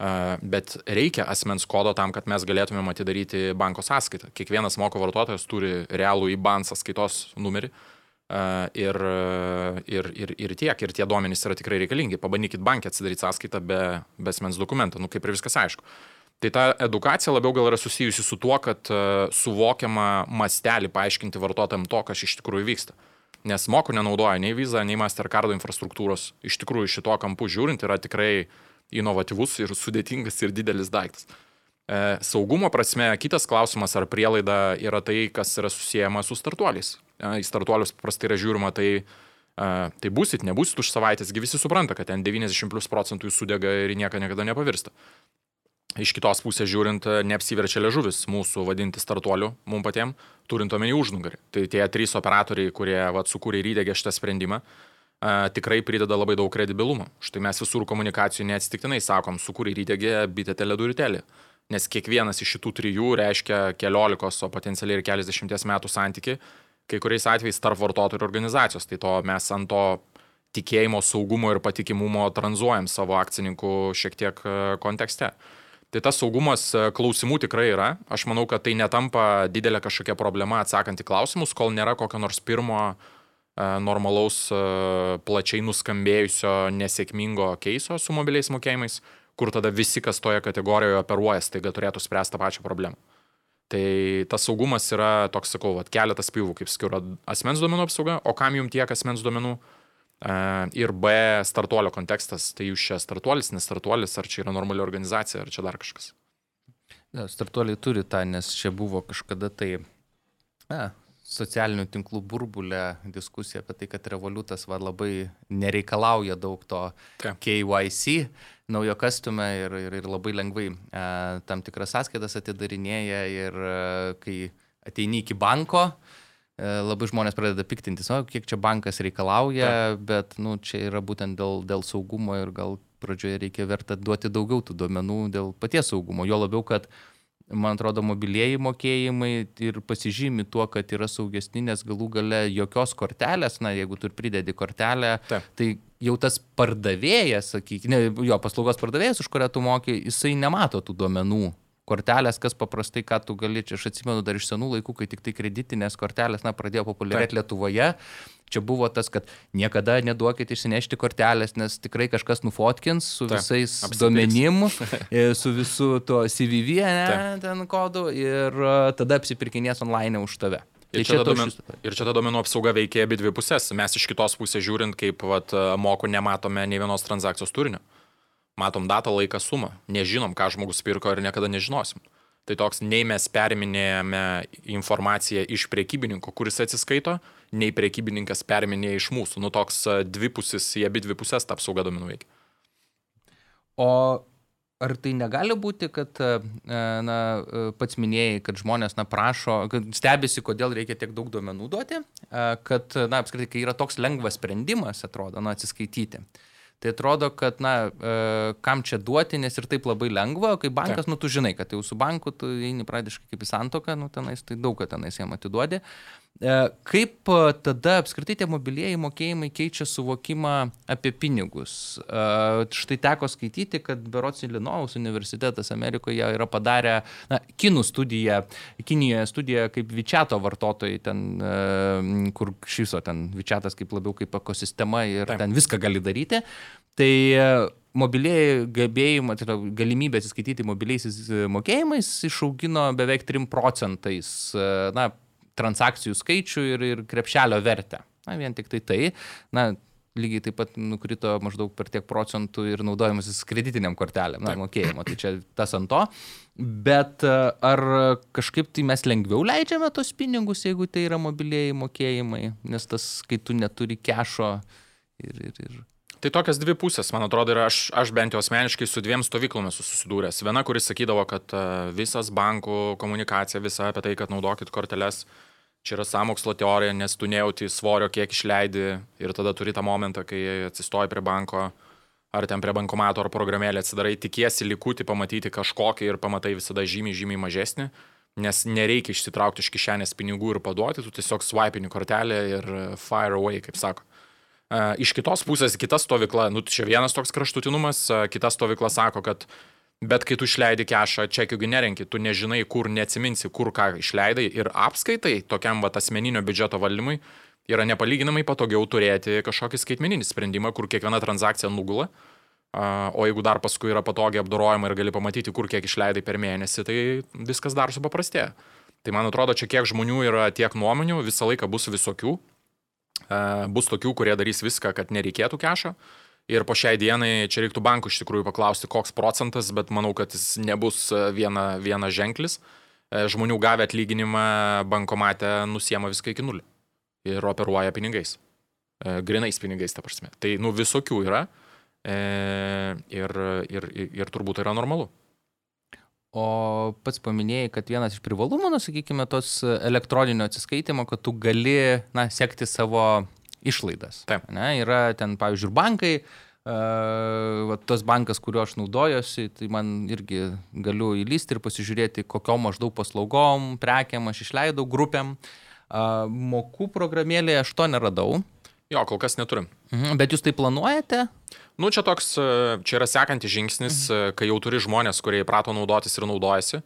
Uh, bet reikia asmens kodo tam, kad mes galėtumėm atidaryti banko sąskaitą. Kiekvienas moko vartotojas turi realų IBAN sąskaitos numerį. Uh, ir, ir, ir, ir tiek, ir tie duomenys yra tikrai reikalingi. Pabandykit bankį atsidaryti sąskaitą be, be asmens dokumento, nu kaip ir viskas aišku. Tai ta edukacija labiau gal yra susijusi su tuo, kad suvokiama mastelį paaiškinti vartotojams to, kas iš tikrųjų vyksta. Nes mokų nenaudoja nei Visa, nei Mastercard infrastruktūros. Iš tikrųjų, šito kampu žiūrint yra tikrai inovatyvus ir sudėtingas ir didelis daiktas. E, saugumo prasme, kitas klausimas ar prielaida yra tai, kas yra susijęma su startuoliais. Į startuolius paprastai yra žiūrima, tai, tai busit, nebusit už savaitėsgi visi supranta, kad ten 90 plus procentų jų sudega ir nieko niekada nepavirsta. Iš kitos pusės žiūrint, neapsiverčia ležuvis mūsų vadinti startuoliu, mums patiems, turint omeny užnugarį. Tai tie trys operatoriai, kurie vat, sukūrė ir įdėgė šitą sprendimą, a, tikrai prideda labai daug kredibilumo. Štai mes visur komunikacijų neatsitiktinai sakom, sukūrė ir įdėgė bitė teleduritelį nes kiekvienas iš šitų trijų reiškia keliolikos, o potencialiai ir keliasdešimties metų santyki, kai kuriais atvejais tarp vartotojų ir organizacijos. Tai to mes ant to tikėjimo, saugumo ir patikimumo tranzuojam savo akcininkų šiek tiek e, kontekste. Tai tas saugumas e, klausimų tikrai yra. Aš manau, kad tai netampa didelė kažkokia problema atsakant į klausimus, kol nėra kokio nors pirmo e, normalaus, plačiai nuskambėjusio nesėkmingo keiso su mobiliais mokėjimais kur tada visi, kas toje kategorijoje operuoja, staiga turėtų spręsti tą pačią problemą. Tai tas saugumas yra toks, sakau, vat, keletas pjūvų, kaip skiriu, asmens duomenų apsauga, o kam jums tiek asmens duomenų e, ir B startuolio kontekstas, tai jūs čia startuolis, nestartuolis, ar čia yra normali organizacija, ar čia dar kažkas. Ja, startuoliai turi tą, nes čia buvo kažkada tai, na, socialinių tinklų burbulę diskusija apie tai, kad revoliutas va, labai nereikalauja daug to Ka. KYC, naujo kastume ir, ir, ir labai lengvai e, tam tikras sąskaitas atidarinėja ir e, kai ateini iki banko, e, labai žmonės pradeda piktintis, o kiek čia bankas reikalauja, Ta. bet nu, čia yra būtent dėl, dėl saugumo ir gal pradžioje reikia verta duoti daugiau tų duomenų dėl paties saugumo. Jo labiau, kad man atrodo, mobilieji mokėjimai ir pasižymi tuo, kad yra saugesni, nes galų gale jokios kortelės, na, jeigu tu pridedi kortelę, Taip. tai jau tas pardavėjas, sakykime, jo paslaugos pardavėjas, už kurią tu moki, jisai nemato tų duomenų kortelės, kas paprastai, ką tu gali, čia aš atsimenu dar iš senų laikų, kai tik tai kreditinės kortelės, na, pradėjo populiarėti Lietuvoje. Čia buvo tas, kad niekada neduokit išsinešti kortelės, nes tikrai kažkas nufotkins su Taip, visais apsipirks. duomenim, e, su visu to CVV, ne, ten kodu ir e, tada apsipirkinės online už tave. Ir, tai čia čia duomen, šis... ir čia ta duomenų apsauga veikia abi dvi pusės. Mes iš kitos pusės žiūrint, kaip vat, moku, nematome nei vienos transakcijos turinio. Matom datą, laiką, sumą. Nežinom, ką žmogus pirko ir niekada nežinosim. Tai toks, nei mes periminėjame informaciją iš priekybininko, kuris atsiskaito, nei priekybininkas periminėja iš mūsų. Nu toks e, dvipusis, į abi dvi pusės ta apsauga domenų veikia. O ar tai negali būti, kad, e, na, e, pats minėjai, kad žmonės, na, prašo, kad stebisi, kodėl reikia tiek daug duomenų duoti, kad, na, apskritai, kai yra toks lengvas sprendimas, atrodo, na, atsiskaityti. Tai atrodo, kad, na, kam čia duoti, nes ir taip labai lengva, o kai bankas, Taip. nu, tu žinai, kad jau su banku tu eini pradiškai kaip į santoką, nu, tenais, tai daug, kad tenais jam atiduodi. E, kaip e, tada apskritai tie mobilieji mokėjimai keičia suvokimą apie pinigus? E, štai teko skaityti, kad Berots Ilinojaus universitetas Amerikoje yra padarę na, kinų studiją, Kinijoje studiją kaip Vičiato vartotojai, ten, kur šiso ten Vičiatas kaip labiau kaip ekosistema ir Taip. ten viską gali daryti. Tai mobilieji gebėjimai, tai yra galimybė atsiskaityti mobiliaisiais mokėjimais išaugino beveik 3 procentais. Na, transakcijų skaičių ir, ir krepšelio vertę. Na, vien tik tai tai. Na, lygiai taip pat nukrito maždaug per tiek procentų ir naudojimasis kreditiniam kortelėm, na, mokėjimo, tai čia tas ant to. Bet e, ar kažkaip tai mes lengviau leidžiame tos pinigus, jeigu tai yra mobilieji mokėjimai, nes tas, kai tu neturi kešo ir... ir, ir... Tai tokias dvi pusės, man atrodo, ir aš, aš bent jau asmeniškai su dviem stovyklomis susidūręs. Viena, kuris sakydavo, kad e, visas bankų komunikacija, visa apie tai, kad naudokit korteles, čia yra samokslo teorija, nes tu nejauti svorio, kiek išleidi ir tada turi tą momentą, kai atsistoji prie banko ar ten prie bankomato ar programėlė atsidarai, tikiesi likutį pamatyti kažkokį ir pamatai visada žymiai, žymiai mažesnį, nes nereikia išsitraukti iš kišenės pinigų ir paduoti, tu tiesiog swipini kortelę ir fire away, kaip sako. Iš kitos pusės, kita stovykla, nu, čia vienas toks kraštutinumas, kita stovykla sako, kad bet kai tu išleidi kešą, čekiųgi nerenki, tu nežinai, kur neatsiminsi, kur ką išleidai ir apskaitai tokiam va asmeninio biudžeto valdymui yra nepalyginamai patogiau turėti kažkokį skaitmeninį sprendimą, kur kiekviena transakcija nugula. O jeigu dar paskui yra patogiai apdorojama ir gali pamatyti, kur kiek išleidai per mėnesį, tai viskas dar supaprastėja. Tai man atrodo, čia kiek žmonių yra tiek nuomonių, visą laiką bus visokių. Bus tokių, kurie darys viską, kad nereikėtų kešo. Ir po šiai dienai čia reiktų bankų iš tikrųjų paklausti, koks procentas, bet manau, kad jis nebus viena, viena ženklis. Žmonių gavę atlyginimą bankomate nusiema viską iki nulio ir operuoja pinigais. Grinais pinigais, ta prasme. Tai, nu, visokių yra ir, ir, ir turbūt tai yra normalu. O pats paminėjai, kad vienas iš privalumų, nu, sakykime, tos elektroninio atsiskaitimo, kad tu gali, na, sekti savo išlaidas. Taip. Ne, yra ten, pavyzdžiui, ir bankai, Uh, tas bankas, kuriuo aš naudojuosi, tai man irgi galiu įlysti ir pasižiūrėti, kokiom maždaug paslaugom, prekiam aš išleidau grupėm. Uh, mokų programėlėje aš to neradau. Jo, kol kas neturim. Mhm, bet jūs tai planuojate? Nu, čia toks, čia yra sekantis žingsnis, mhm. kai jau turi žmonės, kurie įprato naudotis ir naudojasi.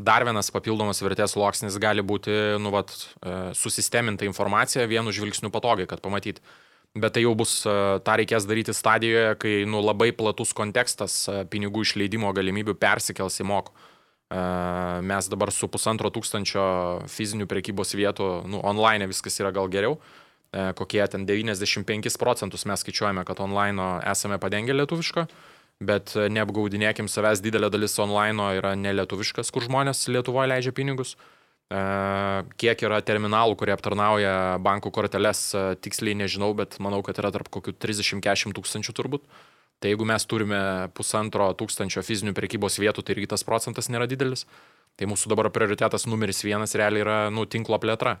Dar vienas papildomas vertės sluoksnis gali būti, nu, vat, e, susisteminta informacija vienu žvilgsniu patogiai, kad pamatyti. Bet tai jau bus, e, tą reikės daryti stadijoje, kai nu, labai platus kontekstas e, pinigų išleidimo galimybių persikels į mokų. Mes dabar su pusantro tūkstančio fizinių prekybos vietų, nu, online viskas yra gal geriau, kokie ten 95 procentus mes skaičiuojame, kad online esame padengę lietuvišką bet e, neapgaudinėkim savęs, didelė dalis online yra nelietuviškas, kur žmonės Lietuvoje leidžia pinigus. E, kiek yra terminalų, kurie aptarnauja bankų korteles, e, tiksliai nežinau, bet manau, kad yra tarp kokių 30-40 tūkstančių turbūt. Tai jeigu mes turime pusantro tūkstančio fizinių prekybos vietų, tai irgi tas procentas nėra didelis. Tai mūsų dabar prioritetas numeris vienas realiai yra nu, tinklo plėtra.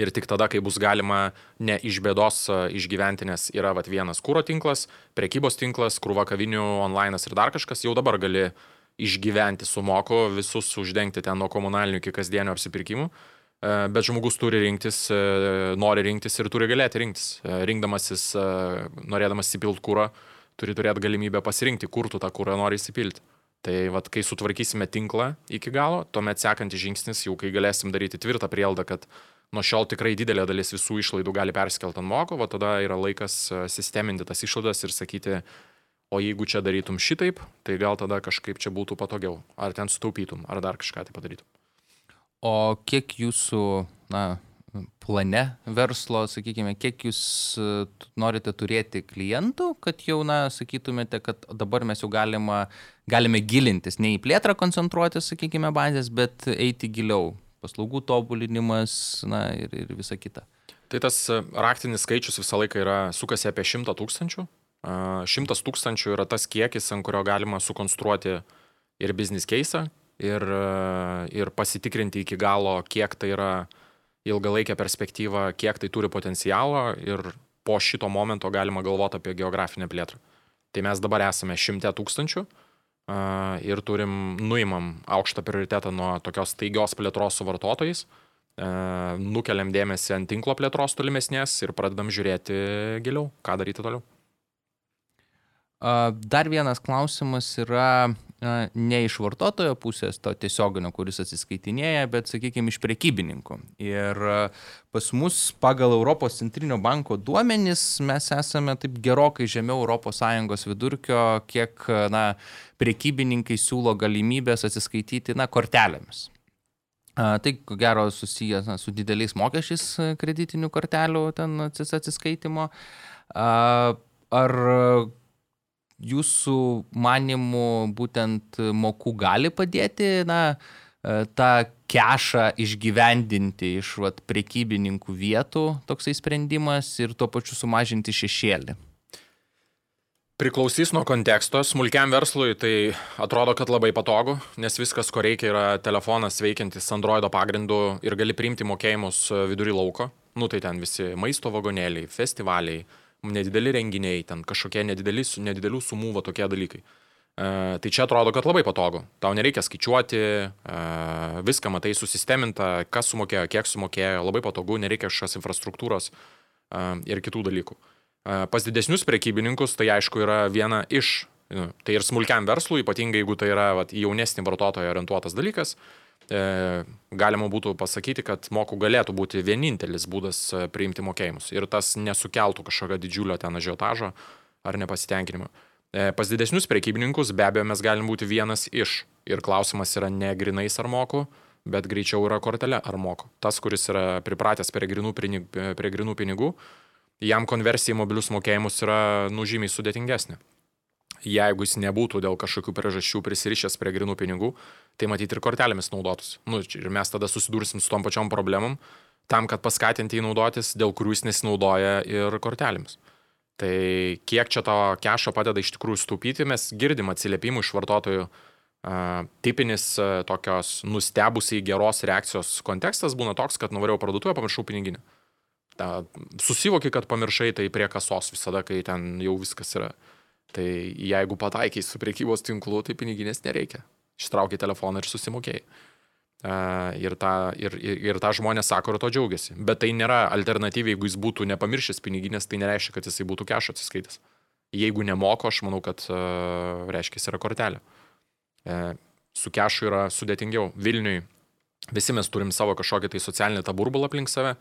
Ir tik tada, kai bus galima ne iš bėdos išgyventi, nes yra vat, vienas kūro tinklas, prekybos tinklas, krūva kavinių, online ir dar kažkas, jau dabar gali išgyventi su moku, visus uždengti ten nuo komunalinių iki kasdienio apsipirkimų. Bet žmogus turi rinktis, nori rinktis ir turi galėti rinktis. Rinkdamasis, norėdamas įsipilt kūrą, turi turėti galimybę pasirinkti, kur tu tą kūrą nori įsipilti. Tai vat, kai sutvarkysime tinklą iki galo, tuomet sekantis žingsnis, jau kai galėsim daryti tvirtą prielaidą, kad nuo šiol tikrai didelė dalis visų išlaidų gali persikelti ant moko, o tada yra laikas e, sisteminti tas išlaidas ir sakyti, o jeigu čia darytum šitaip, tai gal tada kažkaip čia būtų patogiau, ar ten sutaupytum, ar dar kažką tai padarytum. O kiek jūsų, na, plane verslo, sakykime, kiek jūs e, norite turėti klientų, kad jau, na, sakytumėte, kad dabar mes jau galima, galime gilintis, ne į plėtrą koncentruotis, sakykime, bazės, bet eiti giliau. Paslaugų tobulinimas, na ir, ir visa kita. Tai tas e, raktinis skaičius visą laiką yra sukasi apie 100 tūkstančių. 100 tūkstančių yra tas kiekis, ant kurio galima sukonstruoti ir business case, ir, e, ir pasitikrinti iki galo, kiek tai yra ilgalaikė perspektyva, kiek tai turi potencialo ir po šito momento galima galvoti apie geografinę plėtrą. Tai mes dabar esame 100 tūkstančių ir turim, nuimam aukštą prioritetą nuo tokios taigios plėtros su vartotojais nukeliam dėmesį ant tinklo plėtros tolimesnės ir pradedam žiūrėti giliau, ką daryti toliau. Dar vienas klausimas yra ne iš vartotojo pusės, to tiesioginio, kuris atsiskaitinėja, bet, sakykime, iš prekybininkų. Ir pas mus pagal Europos centrinio banko duomenys mes esame taip gerokai žemiau ES vidurkio, kiek na, prekybininkai siūlo galimybės atsiskaityti na, kortelėmis. Tai ko gero susijęs na, su dideliais mokesčiais kreditinių kortelių ten atsiskaitimo. Ar jūsų manimų būtent mokų gali padėti na, tą kešą išgyvendinti iš vat, prekybininkų vietų toksai sprendimas ir tuo pačiu sumažinti šešėlį? Priklausys nuo konteksto. Smulkiam verslui tai atrodo, kad labai patogu, nes viskas, ko reikia, yra telefonas veikiantis Android pagrindu ir gali priimti mokėjimus e, vidury lauko. Nu tai ten visi maisto vagonėliai, festivaliai, nedideli renginiai, ten kažkokie nedideli, nedidelių sumų, va tokie dalykai. E, tai čia atrodo, kad labai patogu. Tau nereikia skaičiuoti, e, viską matai susisteminta, kas sumokėjo, kiek sumokėjo, labai patogu, nereikia kažkokios infrastruktūros e, ir kitų dalykų. Pas didesnius prekybininkus tai aišku yra viena iš, nu, tai ir smulkiam verslui, ypatingai jeigu tai yra vat, jaunesnį vartotoją orientuotas dalykas, e, galima būtų pasakyti, kad mokų galėtų būti vienintelis būdas e, priimti mokėjimus ir tas nesukeltų kažkokio didžiulio ten ažiotažo ar nepasitenkinimo. E, pas didesnius prekybininkus be abejo mes galim būti vienas iš ir klausimas yra ne grinais ar moku, bet greičiau yra kortelė ar moku. Tas, kuris yra pripratęs prie grinų, prie grinų pinigų, jam konversija į mobilius mokėjimus yra nužymiai sudėtingesnė. Jeigu jis nebūtų dėl kažkokių priežasčių prisirišęs prie grinų pinigų, tai matyti ir kortelėmis naudotųsi. Nu, ir mes tada susidursim su tom pačiom problemom, tam, kad paskatinti jį naudotis, dėl kurių jis nesinaudoja ir kortelėmis. Tai kiek čia to kešo padeda iš tikrųjų stūpyti, mes girdim atsiliepimų iš vartotojų. Uh, tipinis uh, tokios nustebusiai geros reakcijos kontekstas būna toks, kad nuvarėjau parduotuvę, pamiršau piniginę. Ta, susivoki, kad pamiršai tai prie kasos visada, kai ten jau viskas yra. Tai jeigu pataikiai su priekybos tinklu, tai piniginės nereikia. Ištraukiai telefoną ir susimokėjai. Uh, ir, tą, ir, ir, ir tą žmonės sako ir to džiaugiasi. Bet tai nėra alternatyva, jeigu jis būtų nepamiršęs piniginės, tai nereiškia, kad jisai būtų kešo atsiskaitęs. Jeigu nemoko, aš manau, kad uh, reiškia, yra kortelė. Uh, su kešu yra sudėtingiau. Vilniui visi mes turim savo kažkokį tai socialinį tą burbulą aplink save.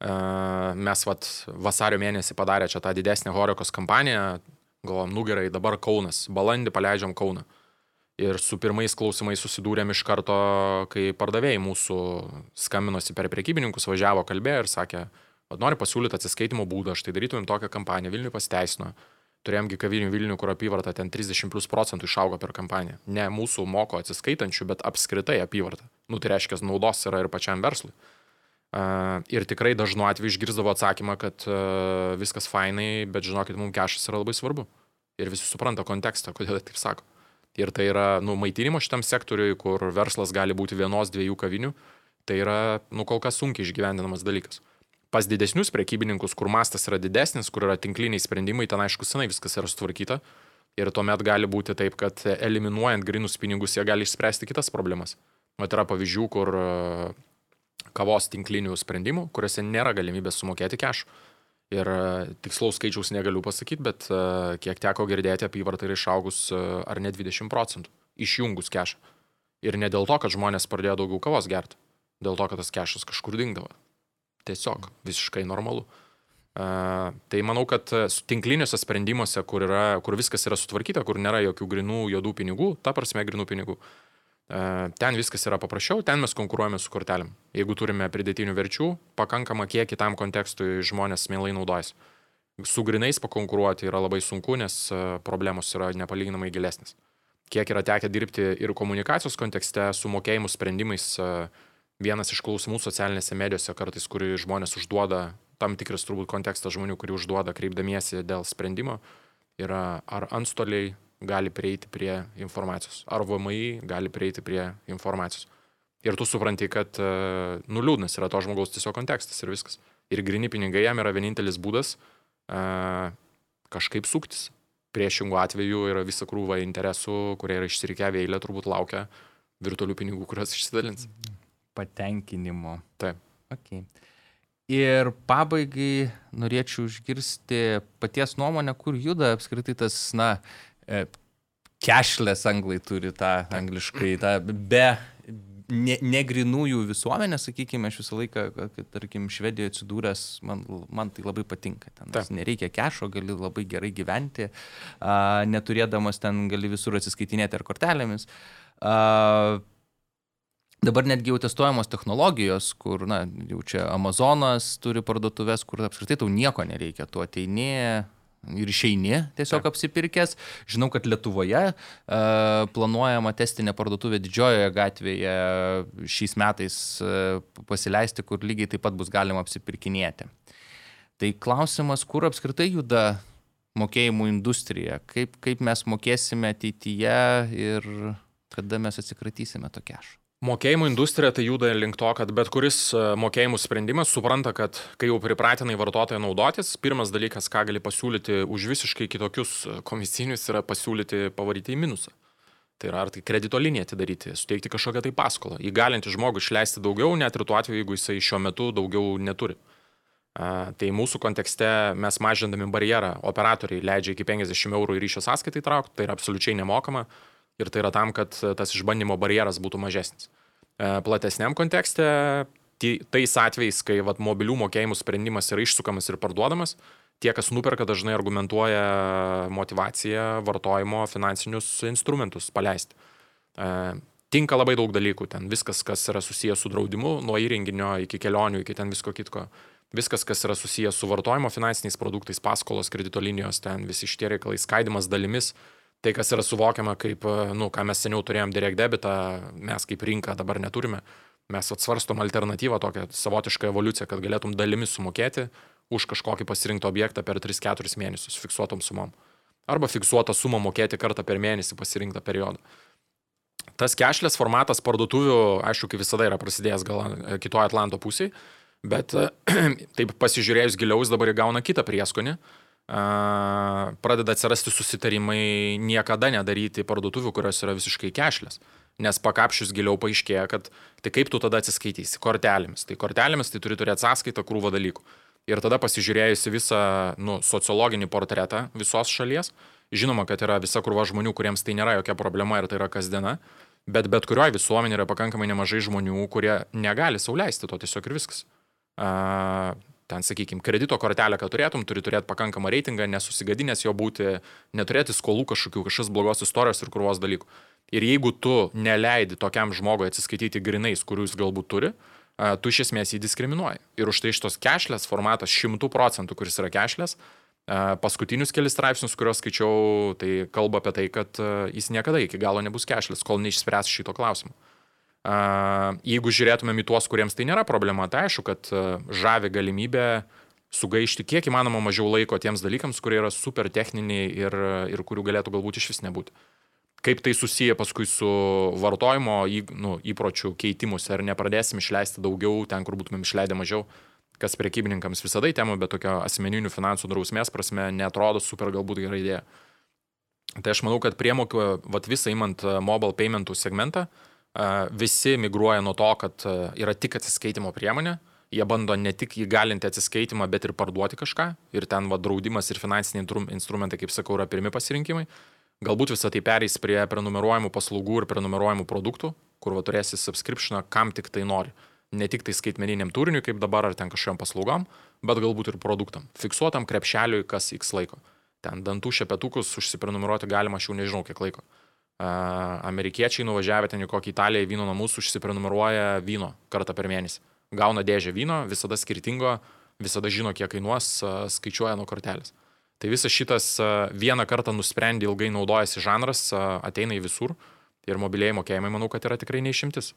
Uh, mes vat, vasario mėnesį padarė čia tą didesnę Horekos kampaniją, galvom, nu gerai, dabar Kaunas, balandį paleidžiam Kauną. Ir su pirmais klausimais susidūrėm iš karto, kai pardavėjai mūsų skambinosi per prekybininkus, važiavo, kalbėjo ir sakė, nori pasiūlyti atsiskaitimo būdą, štai darytumėm tokią kampaniją, Vilniui pasiteisino. Turėjomgi kavinių Vilnių, kur apyvarta ten 30 plus procentų išaugo per kampaniją. Ne mūsų moko atsiskaitančių, bet apskritai apyvarta. Nu tai reiškia, naudos yra ir pačiam verslui. Ir tikrai dažnu atveju išgirdavo atsakymą, kad viskas fainai, bet žinokit, mums kešas yra labai svarbu. Ir visi supranta kontekstą, kodėl taip sako. Ir tai yra, nu, maitinimo šitam sektoriui, kur verslas gali būti vienos, dviejų kavinių, tai yra, nu, kol kas sunkiai išgyvendinamas dalykas. Pas didesnius prekybininkus, kur mastas yra didesnis, kur yra tinkliniai sprendimai, ten aišku, senai viskas yra sutvarkyta. Ir tuomet gali būti taip, kad eliminuojant grinus pinigus, jie gali išspręsti kitas problemas. Mat yra pavyzdžių, kur kavos tinklinių sprendimų, kuriuose nėra galimybės sumokėti cash. Ir e, tikslaus skaičiaus negaliu pasakyti, bet e, kiek teko girdėti, apyvarta yra išaugus e, ar ne 20 procentų, išjungus cash. Ir ne dėl to, kad žmonės pradėjo daugiau kavos gerti, dėl to, kad tas cashas kažkur dingdavo. Tiesiog visiškai normalu. Uh, tai manau, kad tinkliniuose sprendimuose, kur, yra, kur viskas yra sutvarkyta, kur nėra jokių grinų, juodų pinigų, ta prasme grinų pinigų, uh, Ten viskas yra paprasčiau, ten mes konkuruojame su kortelėm. Jeigu turime pridėtinių verčių, pakankamą kiekį tam kontekstui žmonės mielai naudojasi. Su grinais pakonkuruoti yra labai sunku, nes e, problemos yra nepalyginamai gilesnės. Kiek yra tekę dirbti ir komunikacijos kontekste su mokėjimų sprendimais, e, vienas iš klausimų socialinėse medijose kartais, kurį žmonės užduoda, tam tikras turbūt kontekstas žmonių, kurį užduoda kreipdamiesi dėl sprendimo, yra ar antstoliai gali prieiti prie informacijos, ar VMI gali prieiti prie informacijos. Ir tu supranti, kad e, nuliūdnas yra to žmogaus tiesiog kontekstas ir viskas. Ir grini pinigai jam yra vienintelis būdas uh, kažkaip suktis. Priešingų atveju yra visa krūva interesų, kurie yra išsirikiavę eilę, turbūt laukia virtualių pinigų, kuriuos išsidalins. Patenkinimo. Taip. Okay. Ir pabaigai norėčiau išgirsti paties nuomonę, kur juda apskritai tas, na, E, cashless anglai turi tą angliškai, tą be ne, negrinųjų visuomenę, sakykime, aš visą laiką, kad, tarkim, Švedijoje atsidūręs, man, man tai labai patinka. Ten nereikia kešo, gali labai gerai gyventi, a, neturėdamas ten gali visur atsiskaitinėti ar kortelėmis. A, Dabar netgi jau testuojamos technologijos, kur, na, jau čia Amazonas turi parduotuvės, kur apskritai tau nieko nereikia, tu ateini, ir išeini tiesiog Taip. apsipirkęs. Žinau, kad Lietuvoje uh, planuojama testinė parduotuvė didžiojoje gatvėje šiais metais uh, pasileisti, kur lygiai taip pat bus galima apsipirkinėti. Tai klausimas, kur apskritai juda mokėjimų industrija, kaip, kaip mes mokėsime ateityje ir kada mes atsikratysime to kešo. Mokėjimų industrija tai juda link to, kad bet kuris e, mokėjimų sprendimas supranta, kad kai jau pripratinai vartotoją naudotis, pirmas dalykas, ką gali pasiūlyti už visiškai kitokius e, komisinius, yra pasiūlyti pavaryti į minusą. Tai yra ar tai kredito liniją atidaryti, suteikti kažkokią tai paskolą, įgalinti žmogų išleisti daugiau, net ir tuo atveju, jeigu jisai šiuo metu daugiau neturi. Tai mūsų kontekste mes mažindami barjerą, operatoriai leidžia iki 50 eurų į ryšio sąskaitą įtraukti, tai yra absoliučiai nemokama ir tai yra tam, kad tas išbandymo barjeras būtų mažesnis. E, platesniam kontekste, tais atvejais, kai vat, mobilių mokėjimų sprendimas yra išsukamas ir parduodamas, tie, kas nuperka, dažnai argumentuoja motivaciją vartojimo finansinius instrumentus paleisti. E, tinka labai daug dalykų, ten viskas, kas yra susijęs su draudimu, nuo įrenginio iki kelionių, iki ten visko kitko. Viskas, kas yra susijęs su vartojimo finansiniais produktais, paskolos, kredito linijos, ten visi šitie reikalai, skaidimas dalimis, tai, kas yra suvokiama kaip, e, nu, ką mes seniau turėjom direct debitą, mes kaip rinka dabar neturime. Mes atsvarstom alternatyvą, tokią savotišką evoliuciją, kad galėtum dalimis sumokėti už kažkokį pasirinktą objektą per 3-4 mėnesius fiksuotom sumom. Arba fiksuotą sumą mokėti kartą per mėnesį pasirinktą periodą. Tas kešlės formatas parduotuvių, aišku, kaip visada yra prasidėjęs gal e, kitoje Atlanto pusėje, bet e, taip pasižiūrėjus giliau, jis dabar įgauna kitą prieskonį. Uh, pradeda atsirasti susitarimai niekada nedaryti parduotuvių, kurios yra visiškai kešlės. Nes pakapšius giliau paaiškėja, kad tai kaip tu tada atsiskaitysi kortelėmis. Tai kortelėmis tai turi turėti sąskaitą krūvą dalykų. Ir tada pasižiūrėjusi visą nu, sociologinį portretą visos šalies, žinoma, kad yra visa krūva žmonių, kuriems tai nėra jokia problema ir tai yra kasdiena, bet bet kurioje visuomenėje yra pakankamai nemažai žmonių, kurie negali sauliaisti to tiesiog ir viskas. Uh, ten, sakykime, kredito kortelę, kad turėtum, turi turėti pakankamą reitingą, nesusigadinęs jo būti, neturėti skolų kažkokių, kažkokios blogos istorijos ir krūvos dalykų. Ir jeigu tu neleidi tokiam žmogui atsiskaityti grinais, kurių jis galbūt turi, tu iš esmės jį diskriminuoji. Ir už tai šitos kešlės formatas 100 procentų, kuris yra kešlės, paskutinius kelius straipsnius, kuriuos skaičiau, tai kalba apie tai, kad jis niekada iki galo nebus kešlės, kol neišspręs šito klausimo. Jeigu žiūrėtumėm į tuos, kuriems tai nėra problema, tai aišku, kad žavi galimybė sugaišti kiek įmanoma mažiau laiko tiems dalykams, kurie yra super techniniai ir, ir kurių galėtų galbūt iš vis nebūti. Kaip tai susiję paskui su vartojimo į, nu, įpročių keitimus, ar nepradėsim išleisti daugiau ten, kur būtumėm išleidę mažiau, kas prekybininkams visada į temą, bet tokio asmeninių finansų drausmės prasme netrodo super galbūt gera idėja. Tai aš manau, kad priemokų, vat visą įmant mobile paymentų segmentą, uh, visi migruoja nuo to, kad yra tik atsiskaitimo priemonė. Jie bando ne tik įgalinti atsiskaitimą, bet ir parduoti kažką. Ir ten va, draudimas ir finansiniai instrumentai, kaip sakau, yra pirmi pasirinkimai. Galbūt visą tai pereis prie prenumeruojamų paslaugų ir prenumeruojamų produktų, kur va, turėsi subscriptioną, kam tik tai nori. Ne tik tai skaitmeniniam turiniui, kaip dabar, ar ten kažkokiam paslaugom, bet galbūt ir produktam. Fiksuotam krepšeliui kas x laiko. Ten dantų šepetukus užsiprenumeruoti galima, aš jau nežinau kiek laiko Amerikiečiai nuvažiavę ten į kokį Italiją vyno namus užsiprenumeruoja vyno kartą per mėnesį. Gauna dėžę vyno, visada skirtingo, visada žino, kiek kainuos, skaičiuoja nuo kortelės. Tai visas šitas vieną kartą nusprendė ilgai naudojasi žanras, ateina į visur ir mobiliai mokėjimai manau, kad yra tikrai neišimtis.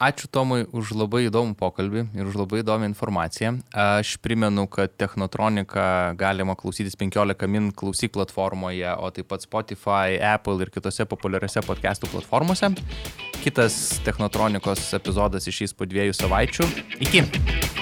Ačiū Tomui už labai įdomų pokalbį ir už labai įdomią informaciją. Aš primenu, kad Technotroniką galima klausytis 15 min klausyk platformoje, o taip pat Spotify, Apple ir kitose populiariose podcastų platformose. Kitas Technotronikos epizodas išeis po dviejų savaičių. Iki.